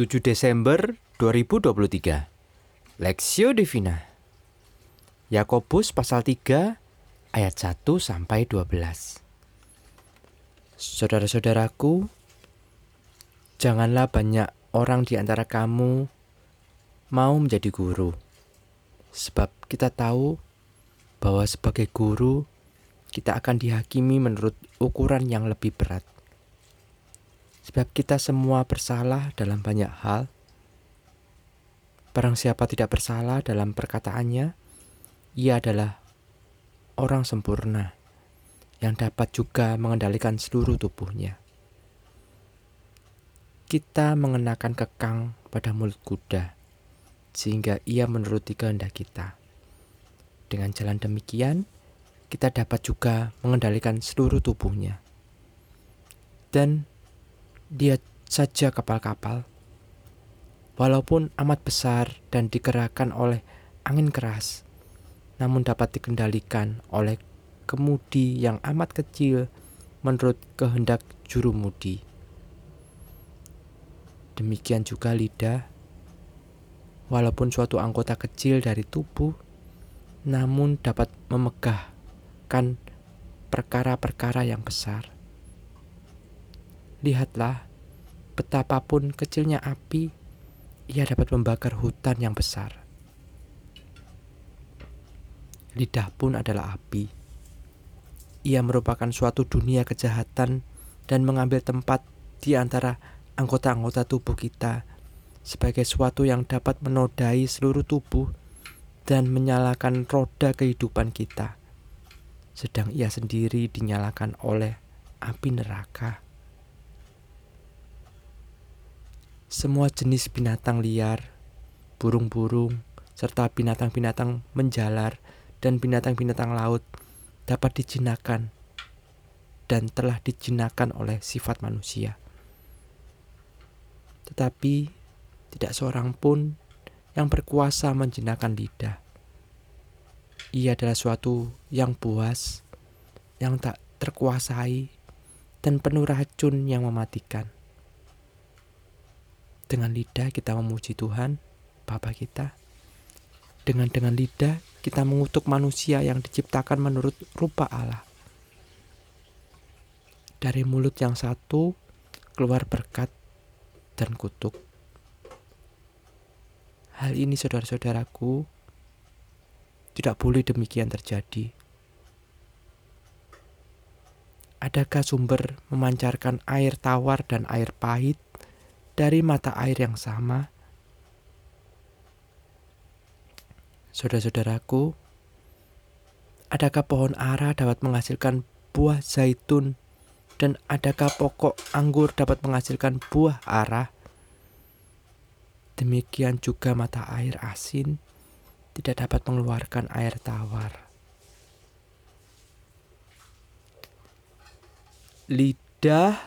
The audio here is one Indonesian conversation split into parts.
7 Desember 2023 Lexio Divina. Yakobus pasal 3 ayat 1 sampai 12 Saudara-saudaraku janganlah banyak orang di antara kamu mau menjadi guru. Sebab kita tahu bahwa sebagai guru kita akan dihakimi menurut ukuran yang lebih berat Sebab kita semua bersalah dalam banyak hal. Barang siapa tidak bersalah dalam perkataannya, ia adalah orang sempurna yang dapat juga mengendalikan seluruh tubuhnya. Kita mengenakan kekang pada mulut kuda, sehingga ia menuruti kehendak kita. Dengan jalan demikian, kita dapat juga mengendalikan seluruh tubuhnya. Dan dia saja kapal-kapal, walaupun amat besar dan digerakkan oleh angin keras, namun dapat dikendalikan oleh kemudi yang amat kecil menurut kehendak juru mudi. Demikian juga lidah, walaupun suatu anggota kecil dari tubuh, namun dapat memegahkan perkara-perkara yang besar Lihatlah, betapapun kecilnya api, ia dapat membakar hutan yang besar. Lidah pun adalah api. Ia merupakan suatu dunia kejahatan dan mengambil tempat di antara anggota-anggota tubuh kita sebagai suatu yang dapat menodai seluruh tubuh dan menyalakan roda kehidupan kita, sedang ia sendiri dinyalakan oleh api neraka. Semua jenis binatang liar, burung-burung, serta binatang-binatang menjalar dan binatang-binatang laut dapat dijinakan dan telah dijinakan oleh sifat manusia. Tetapi tidak seorang pun yang berkuasa menjinakkan lidah. Ia adalah suatu yang puas, yang tak terkuasai, dan penuh racun yang mematikan. Dengan lidah kita memuji Tuhan, Bapa kita. Dengan dengan lidah kita mengutuk manusia yang diciptakan menurut rupa Allah. Dari mulut yang satu keluar berkat dan kutuk. Hal ini saudara-saudaraku tidak boleh demikian terjadi. Adakah sumber memancarkan air tawar dan air pahit dari mata air yang sama. Saudara-saudaraku, adakah pohon ara dapat menghasilkan buah zaitun dan adakah pokok anggur dapat menghasilkan buah ara? Demikian juga mata air asin tidak dapat mengeluarkan air tawar. Lidah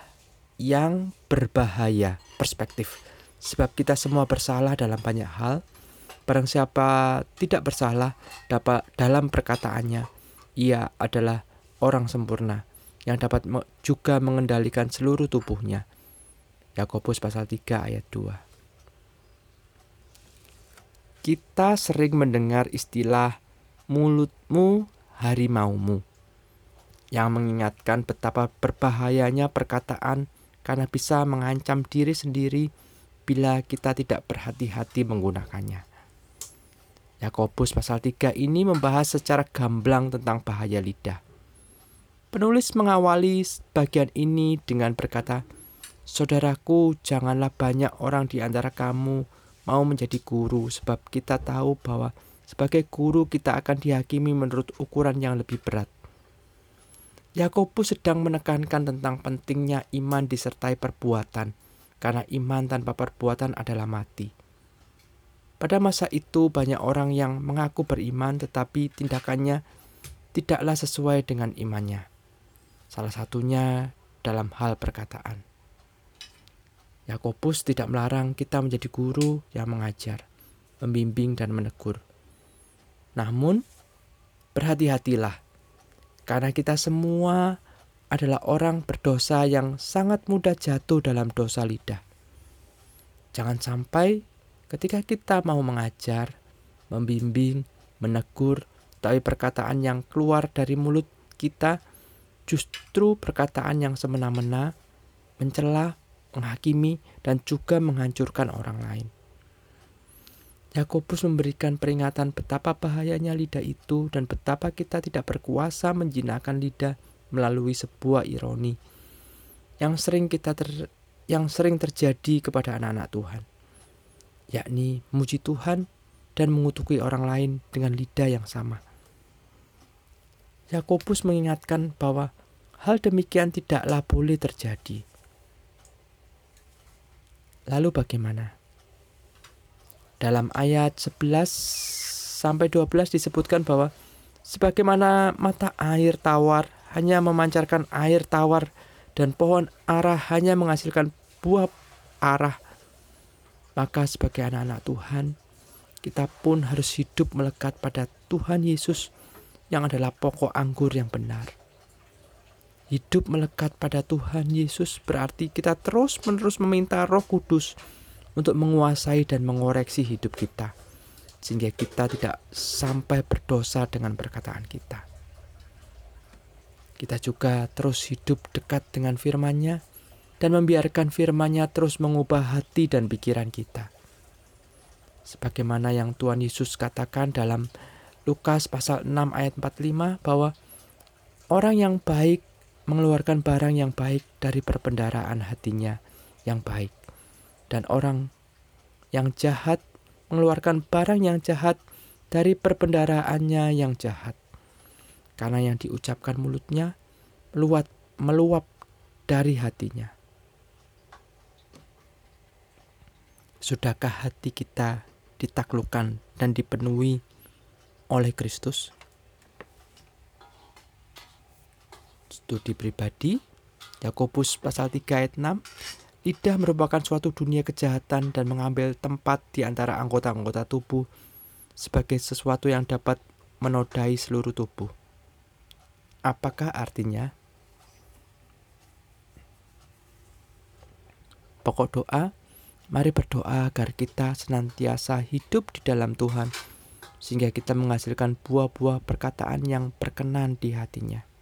yang berbahaya perspektif. Sebab kita semua bersalah dalam banyak hal. Barang siapa tidak bersalah dapat dalam perkataannya, ia adalah orang sempurna yang dapat juga mengendalikan seluruh tubuhnya. Yakobus pasal 3 ayat 2. Kita sering mendengar istilah mulutmu harimaumu yang mengingatkan betapa berbahayanya perkataan karena bisa mengancam diri sendiri bila kita tidak berhati-hati menggunakannya. Yakobus pasal 3 ini membahas secara gamblang tentang bahaya lidah. Penulis mengawali bagian ini dengan berkata, Saudaraku, janganlah banyak orang di antara kamu mau menjadi guru, sebab kita tahu bahwa sebagai guru kita akan dihakimi menurut ukuran yang lebih berat. Yakobus sedang menekankan tentang pentingnya iman disertai perbuatan, karena iman tanpa perbuatan adalah mati. Pada masa itu, banyak orang yang mengaku beriman, tetapi tindakannya tidaklah sesuai dengan imannya. Salah satunya dalam hal perkataan. Yakobus tidak melarang kita menjadi guru yang mengajar, membimbing, dan menegur. Namun, berhati-hatilah karena kita semua adalah orang berdosa yang sangat mudah jatuh dalam dosa lidah. Jangan sampai ketika kita mau mengajar, membimbing, menegur, tapi perkataan yang keluar dari mulut kita justru perkataan yang semena-mena, mencela, menghakimi, dan juga menghancurkan orang lain. Yakobus memberikan peringatan betapa bahayanya lidah itu dan betapa kita tidak berkuasa menjinakkan lidah melalui sebuah ironi yang sering kita ter, yang sering terjadi kepada anak-anak Tuhan, yakni muji Tuhan dan mengutuki orang lain dengan lidah yang sama. Yakobus mengingatkan bahwa hal demikian tidaklah boleh terjadi. Lalu bagaimana? Dalam ayat 11 sampai 12 disebutkan bahwa sebagaimana mata air tawar hanya memancarkan air tawar dan pohon arah hanya menghasilkan buah arah, maka sebagai anak-anak Tuhan, kita pun harus hidup melekat pada Tuhan Yesus yang adalah pokok anggur yang benar. Hidup melekat pada Tuhan Yesus berarti kita terus-menerus meminta Roh Kudus untuk menguasai dan mengoreksi hidup kita, sehingga kita tidak sampai berdosa dengan perkataan kita. Kita juga terus hidup dekat dengan firman-Nya dan membiarkan firman-Nya terus mengubah hati dan pikiran kita. Sebagaimana yang Tuhan Yesus katakan dalam Lukas pasal 6 ayat 45 bahwa orang yang baik mengeluarkan barang yang baik dari perbendaraan hatinya yang baik dan orang yang jahat mengeluarkan barang yang jahat dari perbendaraannya yang jahat. Karena yang diucapkan mulutnya meluap, meluap dari hatinya. Sudahkah hati kita ditaklukkan dan dipenuhi oleh Kristus? Studi pribadi Yakobus pasal 3 ayat 6 Lidah merupakan suatu dunia kejahatan dan mengambil tempat di antara anggota-anggota tubuh sebagai sesuatu yang dapat menodai seluruh tubuh. Apakah artinya? Pokok doa, mari berdoa agar kita senantiasa hidup di dalam Tuhan, sehingga kita menghasilkan buah-buah perkataan yang berkenan di hatinya.